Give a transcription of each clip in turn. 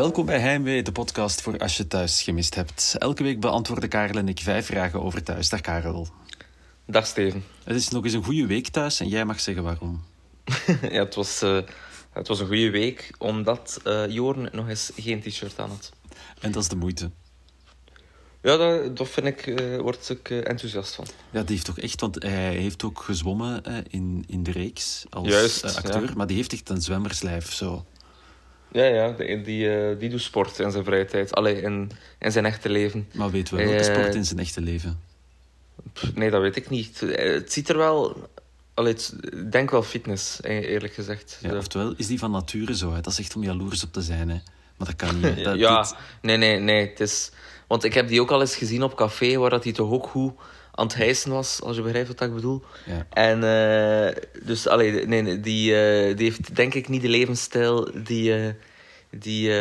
Welkom bij Heimwee, de podcast voor als je thuis gemist hebt. Elke week beantwoorden Karel en ik vijf vragen over thuis. Dag Karel. Dag Steven. Het is nog eens een goede week thuis en jij mag zeggen waarom. ja, het was, uh, het was een goede week omdat uh, Joren nog eens geen t-shirt aan had. En dat is de moeite. Ja, dat, dat vind ik, uh, word ik enthousiast van. Ja, die heeft toch echt, want hij heeft ook gezwommen in, in de reeks als Juist, acteur, ja. maar die heeft echt een zwemmerslijf zo. Ja, ja die, die, die doet sport in zijn vrije tijd. Allee, in, in zijn echte leven. Maar weten we welke sport in zijn echte leven? Nee, dat weet ik niet. Het ziet er wel... Allee, ik denk wel fitness, eerlijk gezegd. Ja, oftewel is die van nature zo. Hè? Dat is echt om jaloers op te zijn. Hè? Maar dat kan niet. Dat, ja, dit... nee, nee, nee. Het is... Want ik heb die ook al eens gezien op café, waar dat hij toch ook goed aan het hijsen was, als je begrijpt wat ik bedoel. Ja. En uh, dus, allee, nee, nee die, uh, die heeft denk ik niet de levensstijl die, uh, die,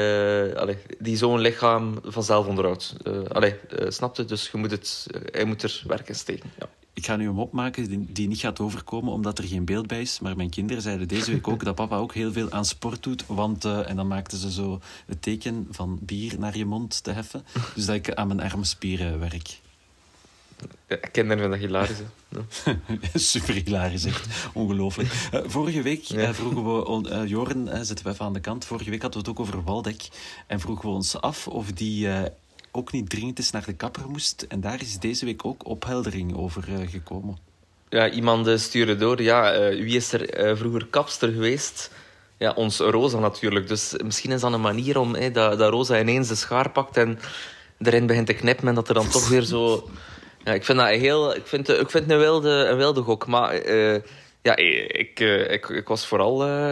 allee, die zo'n lichaam vanzelf onderhoudt. allee, snap je? Dus je moet het, hij moet er werk in steken. Ja. Ik ga nu hem opmaken die, die niet gaat overkomen omdat er geen beeld bij is. Maar mijn kinderen zeiden deze week ook dat papa ook heel veel aan sport doet. Want, en dan maakten ze zo het teken van bier naar je mond te heffen. Dus dat ik aan mijn armspieren werk. Ja, kinderen vinden dat hilarisch. Ja. Super hilarisch, echt. Ongelooflijk. Uh, vorige week ja. uh, vroegen we... Uh, Joren, zetten we even aan de kant. Vorige week hadden we het ook over Waldek. En vroegen we ons af of die ook niet dringend eens naar de kapper moest. En daar is deze week ook opheldering over gekomen. Ja, iemand stuurde door. Ja, wie is er vroeger kapster geweest? Ja, ons Rosa natuurlijk. Dus misschien is dat een manier om dat, dat Rosa ineens de schaar pakt en erin begint te knippen en dat er dan toch weer zo... Ja, ik vind dat heel... Ik vind, ik vind een, wilde, een wilde gok, maar... Uh, ja, ik, uh, ik, ik was vooral... Uh,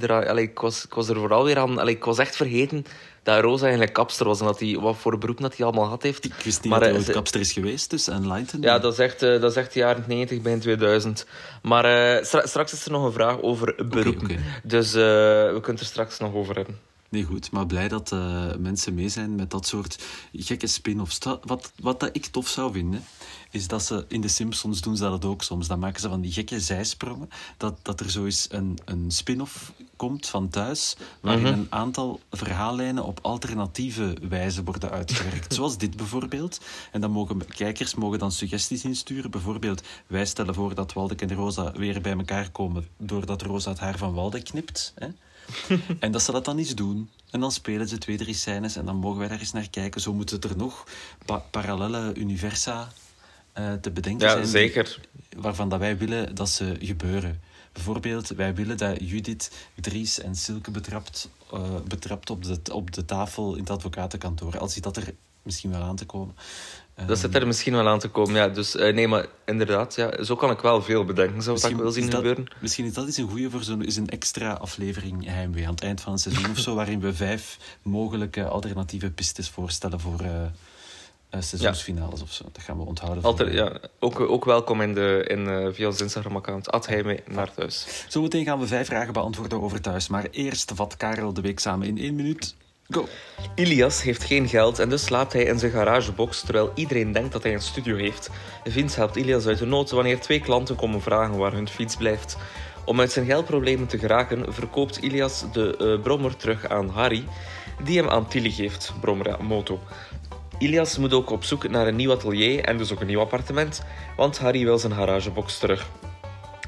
er, allee, ik, was, ik was er vooral weer aan... Allee, ik was echt vergeten dat Rosa eigenlijk kapster was en dat hij, wat voor beroep dat hij allemaal had heeft. Ik wist niet maar, dat hij ooit kapster is geweest, dus en Lighten. Ja, dat is echt, uh, dat is echt de jaren 90, begin 2000. Maar uh, stra straks is er nog een vraag over beroepen. Okay, okay. Dus uh, we kunnen er straks nog over hebben. Nee, goed. Maar blij dat uh, mensen mee zijn met dat soort gekke spin-offs. Wat, wat dat ik tof zou vinden, is dat ze... In de Simpsons doen ze dat ook soms. Dan maken ze van die gekke zijsprongen. Dat, dat er zo eens een, een spin-off komt van thuis, waarin -hmm. een aantal verhaallijnen op alternatieve wijze worden uitgewerkt. Zoals dit bijvoorbeeld. En dan mogen kijkers mogen dan suggesties insturen. Bijvoorbeeld, wij stellen voor dat Waldek en Rosa weer bij elkaar komen doordat Rosa het haar van Waldek knipt. Hè? en dat ze dat dan eens doen. En dan spelen ze twee, drie scènes en dan mogen wij daar eens naar kijken. Zo moeten er nog pa parallele universa uh, te bedenken ja, zijn. zeker. Waarvan dat wij willen dat ze gebeuren. Bijvoorbeeld, wij willen dat Judith Dries en Silke betrapt, uh, betrapt op, de, op de tafel in het advocatenkantoor. Als dat er misschien wel aan te komen. Dat zit er misschien wel aan te komen, ja. Dus uh, nee, maar inderdaad, ja, zo kan ik wel veel bedenken, zou ik wil zien dat, gebeuren. Misschien is dat eens een goede voor zo'n een extra aflevering Heimwee aan het eind van het seizoen of zo, waarin we vijf mogelijke alternatieve pistes voorstellen voor uh, uh, seizoensfinales ja. of zo. Dat gaan we onthouden. Altijd, ja. ook, ook welkom in de, in, uh, via ons Instagram-account, Heimwee naar thuis. Zometeen gaan we vijf vragen beantwoorden over thuis, maar eerst vat Karel de week samen in één minuut. Go. Ilias heeft geen geld en dus slaapt hij in zijn garagebox terwijl iedereen denkt dat hij een studio heeft. Vince helpt Ilias uit de nood wanneer twee klanten komen vragen waar hun fiets blijft. Om uit zijn geldproblemen te geraken verkoopt Ilias de uh, brommer terug aan Harry, die hem aan Tilly geeft, brommer moto. Ilias moet ook op zoek naar een nieuw atelier en dus ook een nieuw appartement, want Harry wil zijn garagebox terug.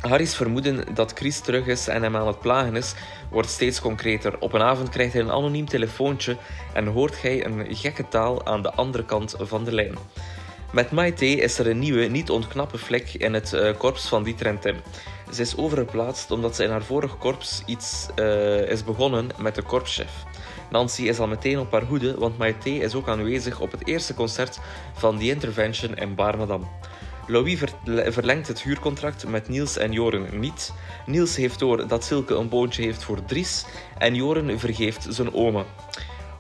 Harry's vermoeden dat Chris terug is en hem aan het plagen is, wordt steeds concreter. Op een avond krijgt hij een anoniem telefoontje en hoort hij een gekke taal aan de andere kant van de lijn. Met Maite is er een nieuwe, niet ontknappe vlek in het uh, korps van Dieter en Tim. Ze is overgeplaatst omdat ze in haar vorig korps iets uh, is begonnen met de korpschef. Nancy is al meteen op haar hoede, want Maite is ook aanwezig op het eerste concert van The Intervention in Barmadam. Louis ver verlengt het huurcontract met Niels en Joren niet. Niels heeft door dat Silke een boontje heeft voor Dries en Joren vergeeft zijn oma.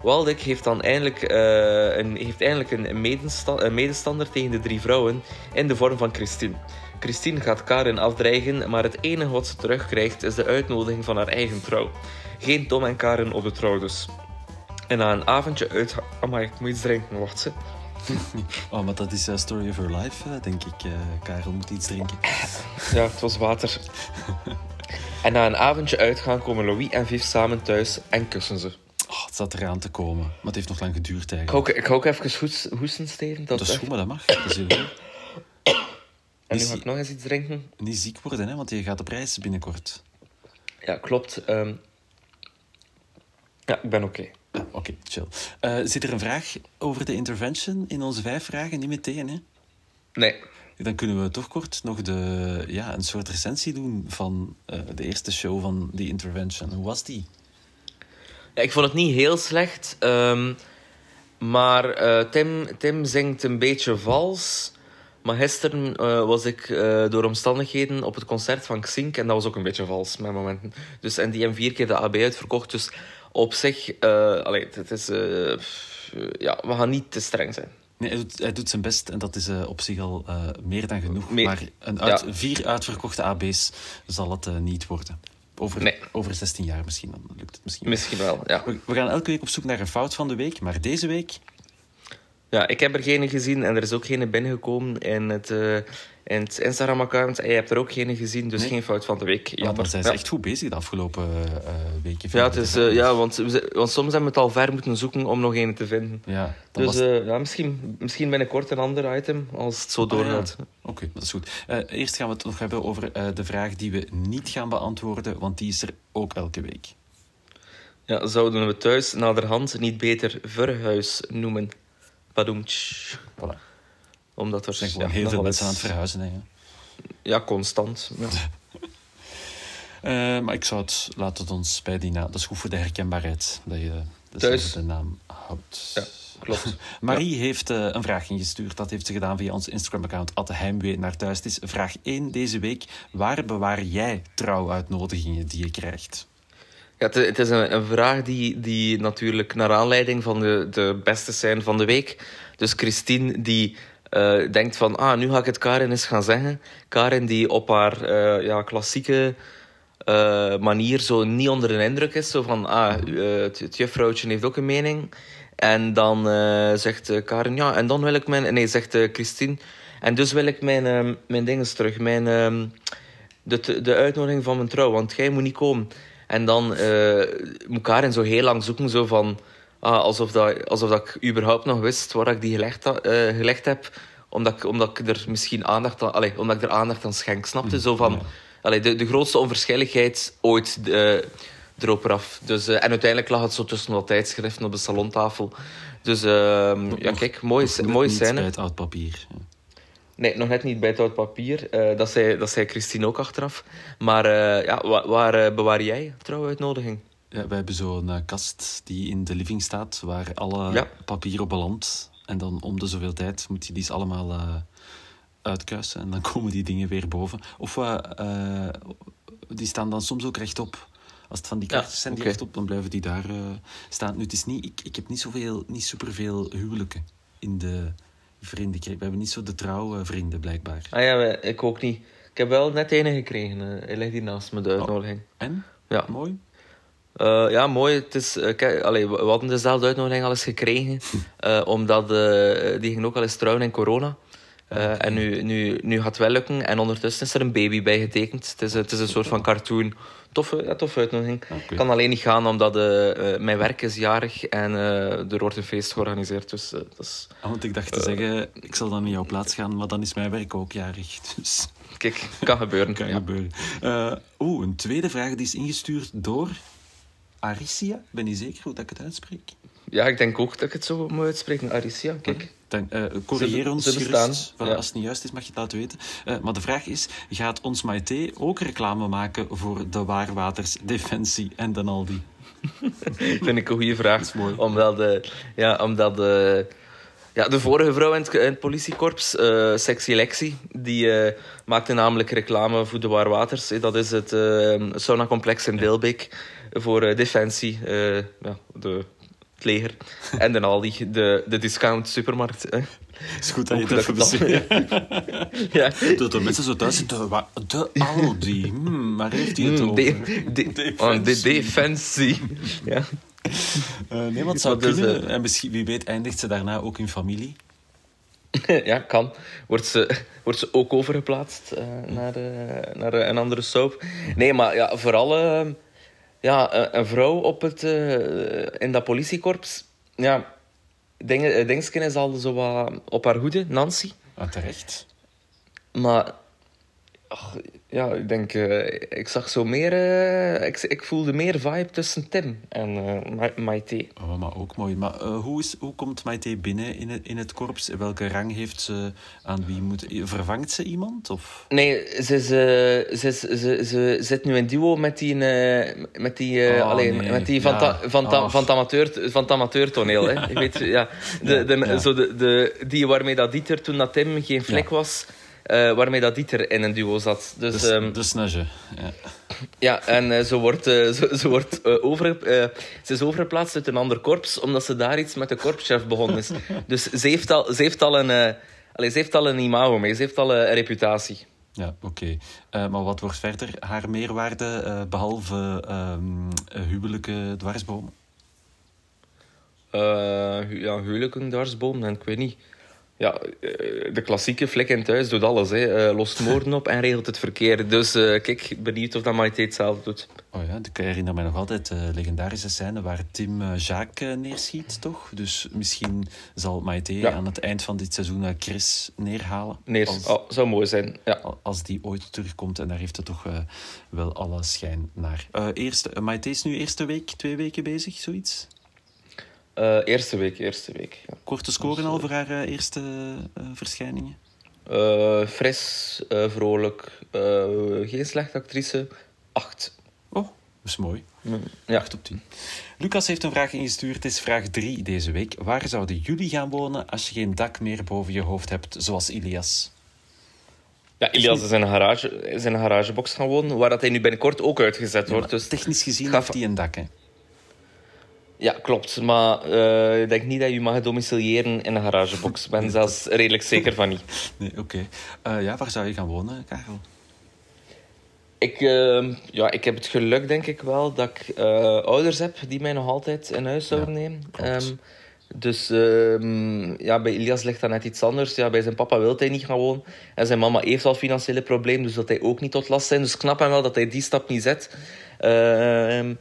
Waldek heeft dan eindelijk, uh, een, heeft eindelijk een, medestander tegen de drie vrouwen in de vorm van Christine. Christine gaat Karen afdreigen, maar het enige wat ze terugkrijgt is de uitnodiging van haar eigen trouw. Geen Tom en Karen op de trouw dus. En na een avondje uit... Amai, ik moet iets drinken, wacht ze. Oh, maar dat is uh, Story of Her Life, uh, denk ik. Uh, Karel moet iets drinken. Ja, het was water. en na een avondje uitgaan komen Louis en Viv samen thuis en kussen ze. Oh, het zat eraan te komen. Maar het heeft nog lang geduurd eigenlijk. ik ga ook even hoes- hoesten, Steven. Dat, Dat is goed, maar dat mag. Dat is heel goed. En nu ga ik nog eens iets drinken. Niet ziek worden, hè, want je gaat op reis binnenkort. Ja, klopt. Ehm, ja, ik ben oké. Ja, Oké, chill. Eh, zit er een vraag over de intervention in onze vijf vragen? Niet meteen, hè? Nee. Dan kunnen we toch kort nog de, ja, een soort recensie doen van eh, de eerste show van die intervention. Hoe was die? Ja, ik vond het niet heel slecht. ehm, maar eh, Tim, Tim zingt een beetje vals. Maar gisteren was ik door omstandigheden op het concert van Xink. En dat was ook een beetje vals met momenten. Dus, en die hebben vier keer de AB uitverkocht. Dus op zich, allee, het is, eh, pff, ja, we gaan niet te streng zijn. Nee, hij doet, hij doet zijn best en dat is eh, op zich al meer dan genoeg. Meer- Maar een uit, ja. vier uitverkochte AB's zal het niet worden. Over, Nee. over 16 jaar misschien, dan lukt het misschien. wel. Misschien wel, ja. We, we gaan elke week op zoek naar een fout van de week, maar deze week Ja, ik heb er geen gezien en er is ook geen binnengekomen in het, eh, in het Instagram-account. En je hebt er ook geen gezien, dus Nee. geen fout van de week. Ja, Jammer. dan zijn ze Ja. echt goed bezig de afgelopen eh, weken. Ja, het is, eh, ja want, want soms hebben we het al ver moeten zoeken om nog een te vinden. Ja, Dus was... eh, ja, misschien, misschien binnenkort een ander item als het zo Ah, ja. doorgaat. Oké, dat is goed. Eh, eerst gaan we het nog hebben over eh, de vraag die we niet gaan beantwoorden, want die is er ook elke week. Ja, zouden we thuis naderhand niet beter verhuis noemen? Padoemtsch. Voilà. Omdat er zijn gewoon heel veel mensen aan het verhuizen. Hè. Ja, constant. Ja. Eh, maar ik zou het, laat het ons bij die naam. Dat is goed voor de herkenbaarheid, dat je Thuis. dezelfde naam houdt. Ja, klopt. Marie heeft eh, een vraag ingestuurd. Dat heeft ze gedaan via ons Instagram-account, Heimwee naar thuis. Het is vraag 1 deze week. Waar bewaar jij trouwuitnodigingen die je krijgt? Ja, het, het is een, een vraag die, die natuurlijk naar aanleiding van de, de beste zijn van de week. Dus Christine die eh, denkt van, ah, nu ga ik het Karin eens gaan zeggen. Karin die op haar eh, ja, klassieke eh, manier zo niet onder de indruk is. Zo van, ah, het, het juffrouwtje heeft ook een mening. En dan zegt Karin, ja, en dan wil ik mijn... Nee, zegt Christine, en dus wil ik mijn, ehm, mijn dingen terug. Mijn... ehm, de, de uitnodiging van mijn trouw, want jij moet niet komen. En dan moet Karin zo heel lang zoeken, zo van, ah, alsof, dat, alsof dat ik überhaupt nog wist waar ik die gelegd, eh, gelegd heb, omdat ik, omdat ik er misschien aandacht aan, omdat ik er aandacht aan schenk, snapte? Zo van, ja. allee, de, de grootste onverschilligheid ooit eh erop eraf. Dus, eh, en uiteindelijk lag het zo tussen wat tijdschriften op de salontafel. Dus ehm, ja, kijk, mooie, mooie niet scène. bij het oud papier. Ja. Nee, nog net niet bij het oud papier. Dat, zei, dat zei Christine ook achteraf. Maar ja, waar, waar bewaar jij trouwuitnodiging? Ja, wij hebben zo'n eh, kast die in de living staat, waar alle Ja. papier op belandt. En dan om de zoveel tijd moet je die eens allemaal eh, uitkuisen. En dan komen die dingen weer boven. Of eh, die staan dan soms ook rechtop. Als het van die Ja, kaartjes zijn die oké. rechtop, dan blijven die daar staan. Nu, het is niet, ik, ik heb niet, zoveel, niet superveel huwelijken in de vriendenkring. We hebben niet zo de trouwe vrienden, blijkbaar. Ah ja, ik ook niet. Ik heb wel net ene gekregen. hij ligt hier naast me, de uitnodiging. En? Ja. Mooi? Eh, ja, mooi. Het is, eh, kijk, allee, we hadden dezelfde uitnodiging al eens gekregen. eh, omdat die ging ook al eens trouwen in corona. Eh, En nu, nu, nu gaat het wel lukken. En ondertussen is er een baby bij getekend. Het is, het is een soort van cartoon. Toffe, ja, toffe uitnodiging. Oké. kan alleen niet gaan omdat mijn werk is jarig en er wordt een feest georganiseerd. Dus dat is... Ah, want ik dacht te zeggen, ik zal dan in jouw plaats gaan, maar dan is mijn werk ook jarig. Dus Kijk, kan gebeuren. kan ja. gebeuren. Eh, Oeh, een tweede vraag die is ingestuurd door Aricia. Ben niet zeker hoe dat ik het uitspreek. Ja, ik denk ook dat ik het zo moet uitspreken. Aricia, kijk. Dan, eh, corrigeer ons gerust. ja. Als het niet juist is, mag je het laten weten. Eh, maar de vraag is, gaat ons Maite ook reclame maken voor de Waarwaters, Defensie en de Aldi? Vind ik een goede vraag. Mooi. Omdat, de, ja, omdat de, ja, de vorige vrouw in het, in het politiekorps, eh Sexy Lexi, die eh, maakte namelijk reclame voor de Waarwaters. Eh, Dat is het eh saunacomplex in Deelbeek voor Defensie, ja, de, het leger. En de Aldi, de, de discount supermarkt. hè. is goed dat je Ook dat even bezweert. ja. Dat de mensen zo thuis zitten, wa- de Aldi, hmm, waar heeft hij het Mm, over? de, de, oh, de Defensie. defensie. Ja. Eh, nee, zou Wat is, kunnen. eh, En misschien, wie weet, eindigt ze daarna ook in familie. ja, kan. Wordt ze, wordt ze ook overgeplaatst eh, naar, naar een andere soap? Nee, maar ja, vooral... eh, ja, een, een vrouw op het, eh, in dat politiekorps. Ja, Ding, Dingsken is al zo wat op haar hoede, Nancy. Ah, terecht. Maar ja, ik denk, eh, ik zag zo meer, eh, ik, ik voelde meer vibe tussen Tim en eh Ma- Maite. Oh, maar ook mooi. Maar eh, hoe, is, hoe komt Maite binnen in het, in het korps? Welke rang heeft ze? Aan wie moet... Vervangt ze iemand? Of? Nee, ze, is, eh, ze, is, ze, ze zit nu in duo met die, eh, met die, eh, Oh, alleen, nee. met die van, Ja. ta, van, ta, Oh. van, het amateur, van het amateurtoneel. Hè. Je weet, ja, de, de, ja. Zo de, de, die waarmee dat Dieter, toen dat Tim geen vlek was, eh, waarmee dat Dieter in een duo zat. Dus, Dus, ehm, de snage. Ja. Ja, en eh, ze wordt, eh, ze, ze, wordt over, ze is overgeplaatst uit een ander korps, omdat ze daar iets met de korpschef begonnen is. Dus ze heeft al, ze heeft al, een, allee, ze heeft al een imago mee, ze heeft al een reputatie. Ja, oké. Maar wat wordt verder haar meerwaarde, eh, behalve ehm huwelijke dwarsbomen? Eh, hu- ja, huwelijken, dwarsboom, ik weet niet. Ja, eh, de klassieke flik in thuis doet alles. Hè. Eh, lost moorden op en regelt het verkeer. Dus eh, kijk, benieuwd of dat Maite hetzelfde doet. Oh ja, ik herinner me nog altijd de legendarische scène waar Tim Jacques neerschiet, toch? Dus misschien zal Maite Ja. aan het eind van dit seizoen Chris neerhalen. Nee, Als- oh, zou mooi zijn. Ja. als die ooit terugkomt. En daar heeft het toch wel alle schijn naar. Eerste, uh, Maite is nu eerste week, twee weken bezig, zoiets? Eh, eerste week, eerste week. Ja. Korte scoren al voor haar eh, eerste eh, verschijningen? Eh, fris, eh, vrolijk, eh, geen slechte actrice. Acht. Oh, dat is mooi. Ja. 8 op 10. Lucas heeft een vraag ingestuurd. Het is vraag 3 deze week. Waar zouden jullie gaan wonen als je geen dak meer boven je hoofd hebt, zoals Ilias? Ja, Ilias is in een, garage, is in een garagebox gaan wonen, waar dat hij nu binnenkort ook uitgezet wordt. Dus, technisch gezien Ga heeft hij een dak, hè? Ja, klopt. Maar eh, ik denk niet dat je mag domiciliëren in een garagebox. Ik ben zelfs redelijk zeker van niet. Nee, oké. Eh, ja, waar zou je gaan wonen, Karel? Ik, eh, ja, ik heb het geluk, denk ik wel, dat ik ouders heb die mij nog altijd in huis zouden Ja, nemen. Ehm, dus ehm, ja, bij Ilias ligt dat net iets anders. Ja, bij zijn papa wil hij niet gaan wonen. En zijn mama heeft al financiële problemen, dus dat hij ook niet tot last zijn. Dus ik snap hem wel dat hij die stap niet zet. Ehm,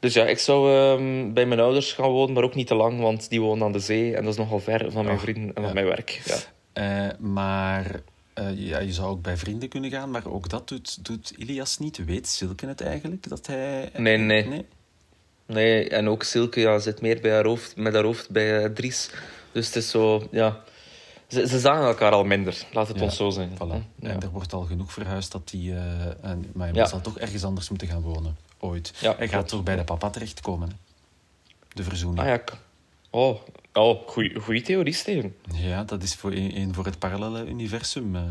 dus ja, ik zou ehm, bij mijn ouders gaan wonen, maar ook niet te lang, want die wonen aan de zee. En dat is nogal ver van mijn Oh, vrienden en ja. van mijn werk. Ja. Eh, maar eh, ja, je zou ook bij vrienden kunnen gaan, maar ook dat doet, doet Ilias niet. Weet Silke het eigenlijk? Dat hij... Nee, nee. Nee, en ook Silke ja, zit meer bij haar hoofd, met haar hoofd bij eh, Dries. Dus het is zo, ja... Ze, ze zagen elkaar al minder, laat het Ja, ons zo zijn. Voilà. Ja. En er wordt al genoeg verhuisd dat die... en, maar hij Ja. zal toch ergens anders moeten gaan wonen. Ooit. Ja, hij gaat toch bij de papa terechtkomen. hè? De verzoening. Ah ja, oh, oh goeie theorie, Steven. Ja, dat is voor een, een voor het parallele universum. eh.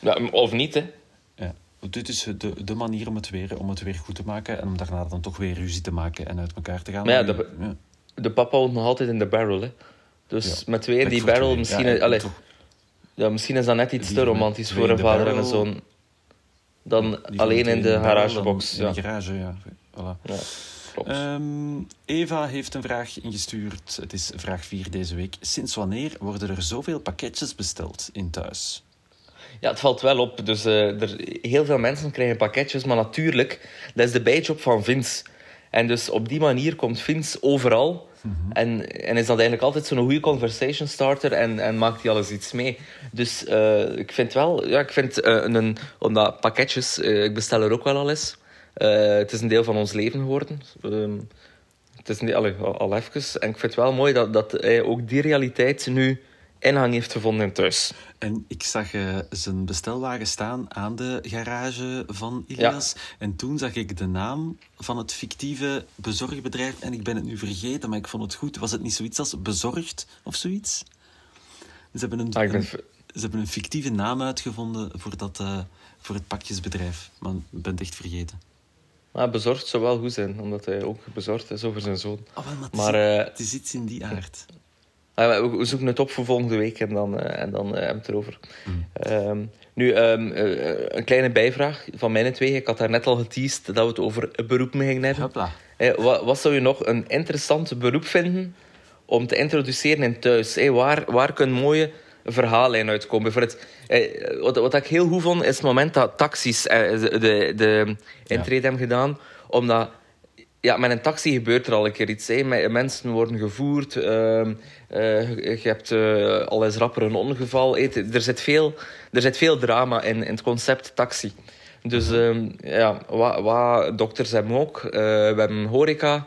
Ja, of niet, hè. ja. Dit is de, de manier om het, weer, om het weer goed te maken en om daarna dan toch weer ruzie te maken en uit elkaar te gaan. Maar ja. De papa woont nog altijd in de barrel, hè. Dus met twee in die barrel, misschien, allee, toch- ja, misschien is dat net iets te romantisch voor een de vader en een zoon. Dan alleen in de garagebox. In de garage, ja. Voilà. ja. Ehm, Eva heeft een vraag ingestuurd. Het is vraag 4 deze week. Sinds wanneer worden er zoveel pakketjes besteld in thuis? Ja, het valt wel op. Dus eh, er, heel veel mensen krijgen pakketjes, maar natuurlijk, dat is de bijjob van Vince. En dus op die manier komt Vince overal. En, en is dat eigenlijk altijd zo'n goede conversation starter en, en maakt hij alles iets mee. Dus eh, ik vind wel, ja, ik vind eh, een, omdat pakketjes, eh, ik bestel er ook wel al eens. Het is een deel van ons leven geworden. Ehm, het is een, al, al even. En ik vind het wel mooi dat, dat ook die realiteit nu inhang heeft gevonden in thuis. En ik zag eh, zijn bestelwagen staan aan de garage van Ilias. En toen zag ik de naam van het fictieve bezorgbedrijf. En ik ben het nu vergeten, maar ik vond het goed. Was het niet zoiets als Bezorgd of zoiets? Ze hebben een, Ah, ben een- ze hebben een fictieve naam uitgevonden voor, dat, eh, voor het pakjesbedrijf. Maar ik ben het echt vergeten. Maar bezorgd zou wel goed zijn, omdat hij ook bezorgd is over zijn zoon. Oh, maar het, Maar is, eh, het is iets in die aard. Ah, we zoeken het op voor volgende week en dan, eh, en dan eh, hebben we het erover. Mm. Ehm, nu, ehm, eh, een kleine bijvraag van mijn twee. Ik had daar net al geteased dat we het over een beroep mee gingen hebben. Hopla. Wat, wat zou je nog een interessant beroep vinden om te introduceren in thuis? Eh, waar, waar kan een mooie verhaallijn uitkomen? Bijvoorbeeld, eh, wat, wat ik heel goed vond, is het moment dat taxis eh, de, de, de intrede hebben gedaan. Omdat ja, met een taxi gebeurt er al een keer iets. Hè. Mensen worden gevoerd. Uh, uh, je hebt uh, al eens rapper een ongeval. Er zit veel, er zit veel drama in, in het concept taxi. Dus uh, ja, wat, dokters hebben ook. Uh, we hebben horeca.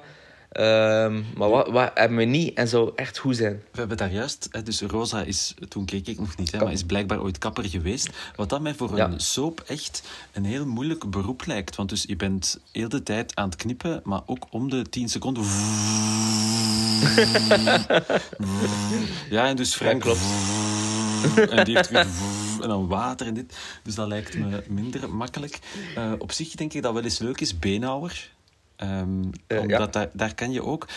Um, maar wat, wat, hebben we niet en zou echt goed zijn? We hebben daar juist, dus Rosa is, toen keek ik nog niet, hè, maar is blijkbaar ooit kapper geweest. Wat dat mij voor een soap echt een heel moeilijk beroep lijkt. Want dus je bent heel de tijd aan het knippen, maar ook om de 10 seconden. ja, en dus Frank. klopt. En die heeft en dan water en dit. Dus dat lijkt me minder makkelijk. Uh, op zich denk ik dat wel eens leuk is, beenhouwer. Um, uh, omdat ja. daar, daar kan je ook...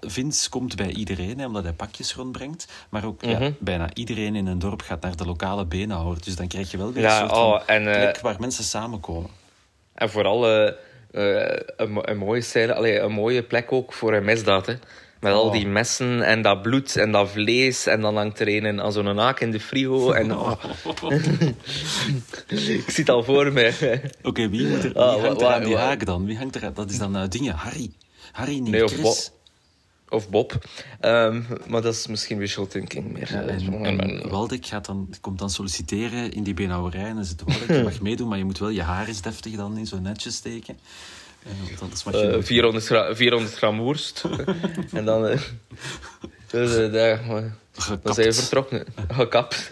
Vince komt bij iedereen, hè, omdat hij pakjes rondbrengt. Maar ook mm -hmm. ja, bijna iedereen in een dorp gaat naar de lokale beenhouwer. Dus dan krijg je wel weer ja, een soort oh, en, uh, plek waar mensen samenkomen. En vooral uh, een, een, mooie stijl, allee, een mooie plek ook voor een misdaad. Hè. Met al die messen en dat bloed en dat vlees. En dan hangt er een aan zo'n haak in de frigo. En, oh. ik zie het al voor me. Oké, okay, wie, moet er, wie oh, hangt er aan die haak dan? Wie hangt er Dat is dan uh, dingen, Harry. Harry, niet nee, of Bob. Of Bob. Um, maar dat is misschien wishful thinking meer. Ja, en, en Waldek gaat dan, komt dan solliciteren in die beenhouwerij. En dan zit Waldek, je mag meedoen, maar je moet wel je haar eens deftig dan in zo'n netjes steken. Uh, dat is wat je uh, 400, gra 400 gram worst. en dan... Uh, dus uh, daar, dan zijn we vertrokken. Gekapt.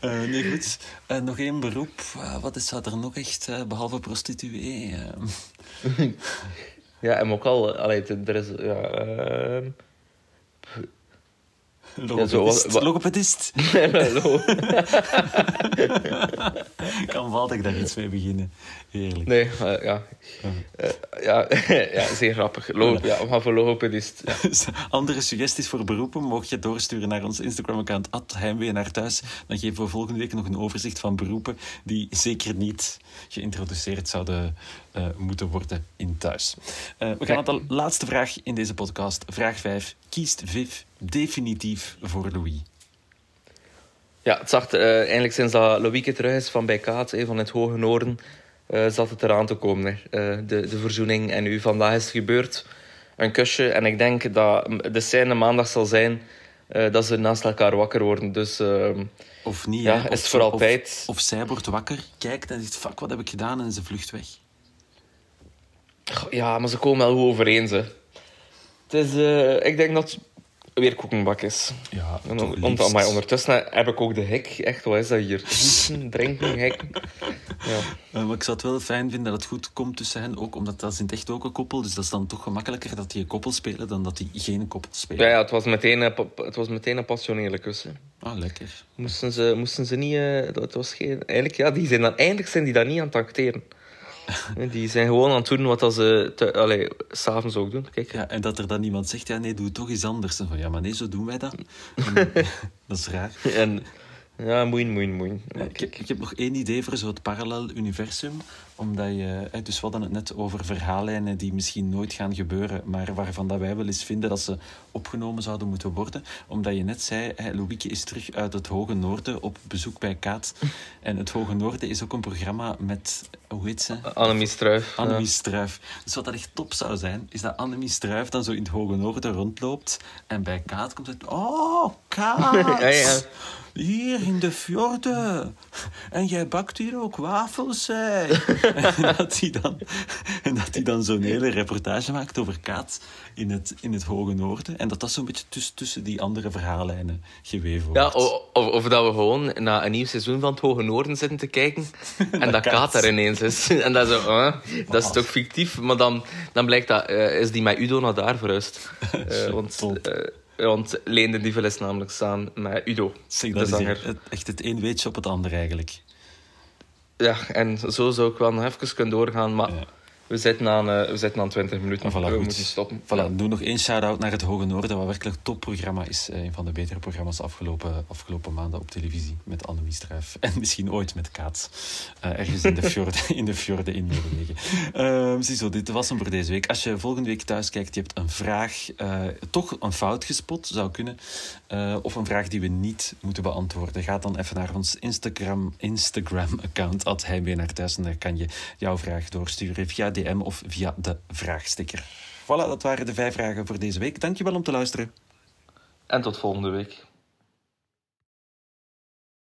Uh, nee, goed. Uh, nog één beroep. Uh, wat is dat er nog echt, behalve prostituee? ja, en ook al... Allee, er is... Ja, ehm, Logopedist. Ja, Logopedist. kan Waldek daar iets mee beginnen? Heerlijk. Nee, uh, ja. Uh, ja, ja, zeer grappig. Log ja, maar voor logopedist. Ja. Andere suggesties voor beroepen mocht je doorsturen naar ons Instagram-account Heimwee naar thuis. Dan geven we volgende week nog een overzicht van beroepen die zeker niet geïntroduceerd zouden uh, moeten worden in thuis. we gaan naar de laatste vraag in deze podcast. Vraag 5. Kiest Viv definitief voor Louis? Ja, het zag uh, eigenlijk sinds dat Louieke terug is van bij Kaat, van het Hoge Noorden, uh, zat het eraan te komen. Uh, de, de verzoening. En nu, vandaag is het gebeurd. Een kusje. En ik denk dat de scène maandag zal zijn dat ze naast elkaar wakker worden. Dus... Ehm, of niet, ja, hè? is of, voor altijd. Of, of, zij wordt wakker, kijkt en zegt: Fuck, wat heb ik gedaan? En ze vlucht weg. Ja, maar ze komen wel goed overeen. Ze. Het is, ik denk dat weer koekenbak is. Ja, en dan, maar ondertussen heb ik ook de hek. Echt, wat is dat hier? drinken, hek. Ja. Uh, maar ik zou het wel fijn vinden dat het goed komt tussen hen. Ook omdat dat is in het echt ook een koppel. Dus dat is dan toch gemakkelijker dat die een koppel spelen dan dat die geen koppel spelen. Ja, ja het, was meteen, het was meteen een passionele kussen. Ah, lekker. Moesten ze, moesten ze niet... Uh, was geen... Eigenlijk, ja, die zijn dan, eindelijk zijn die daar niet aan het acteren. Die zijn gewoon aan het doen wat ze s'avonds ook doen. Kijk. Ja, en dat er dan iemand zegt, ja nee, doe het toch eens anders. En van, ja, maar nee, zo doen wij dat. dat is raar. En, ja, moeien, moeien, moeien. Ja, ik, ik, heb nog één idee voor zo'n parallel universum. Omdat je, dus we hadden het net over verhaallijnen die misschien nooit gaan gebeuren, maar waarvan dat wij wel eens vinden dat ze opgenomen zouden moeten worden. Omdat je net zei, Louieke is terug uit het Hoge Noorden op bezoek bij Kaat. En het Hoge Noorden is ook een programma met, hoe heet ze? Annemie Struif. Annemie ja. Struif. Dus wat dat echt top zou zijn, is dat Annemie Struif dan zo in het Hoge Noorden rondloopt en bij Kaat komt het, oh, Kaat! ja, ja. Hier in de fjorden. En jij bakt hier ook wafels, hè? en dat hij dan, en dat hij dan zo'n hele reportage maakt over Kaat in het, in het Hoge Noorden. En dat dat zo'n beetje tussen, tussen die andere verhaallijnen geweven wordt. Ja, of, of dat we gewoon naar een nieuw seizoen van het Hoge Noorden zitten te kijken. En dat Kaat daar ineens is. En dat, zo, uh, dat is toch fictief? Maar dan, dan blijkt dat, uh, is die met Udo naar daar verhuisd. Uh, want... Want Leende Dievel is namelijk staan met Udo. Zeg, dat is het, echt het een weetje op het ander eigenlijk. Ja, en zo zou ik wel nog even kunnen doorgaan, maar... We zitten aan, uh, we zitten aan 20 minuten. Voilà, we goed. moeten stoppen. Voilà, ja. Doe nog één shout-out naar het Hoge Noorden, wat werkelijk een topprogramma is. Uh, een van de betere programma's afgelopen, afgelopen maanden op televisie. Met Annemie Struif. En misschien ooit met Kaats. Uh, ergens in de fjorden in, de fjorden in Noorwegen. Ehm, ziezo, dit was hem voor deze week. Als je volgende week thuis kijkt, je hebt een vraag, toch een fout gespot, zou kunnen. of een vraag die we niet moeten beantwoorden. Ga dan even naar ons Instagram, Instagram account, at naar thuis. En daar kan je jouw vraag doorsturen via DM of via de vraagsticker. Voilà, dat waren de vijf vragen voor deze week. Dankjewel om te luisteren. En tot volgende week.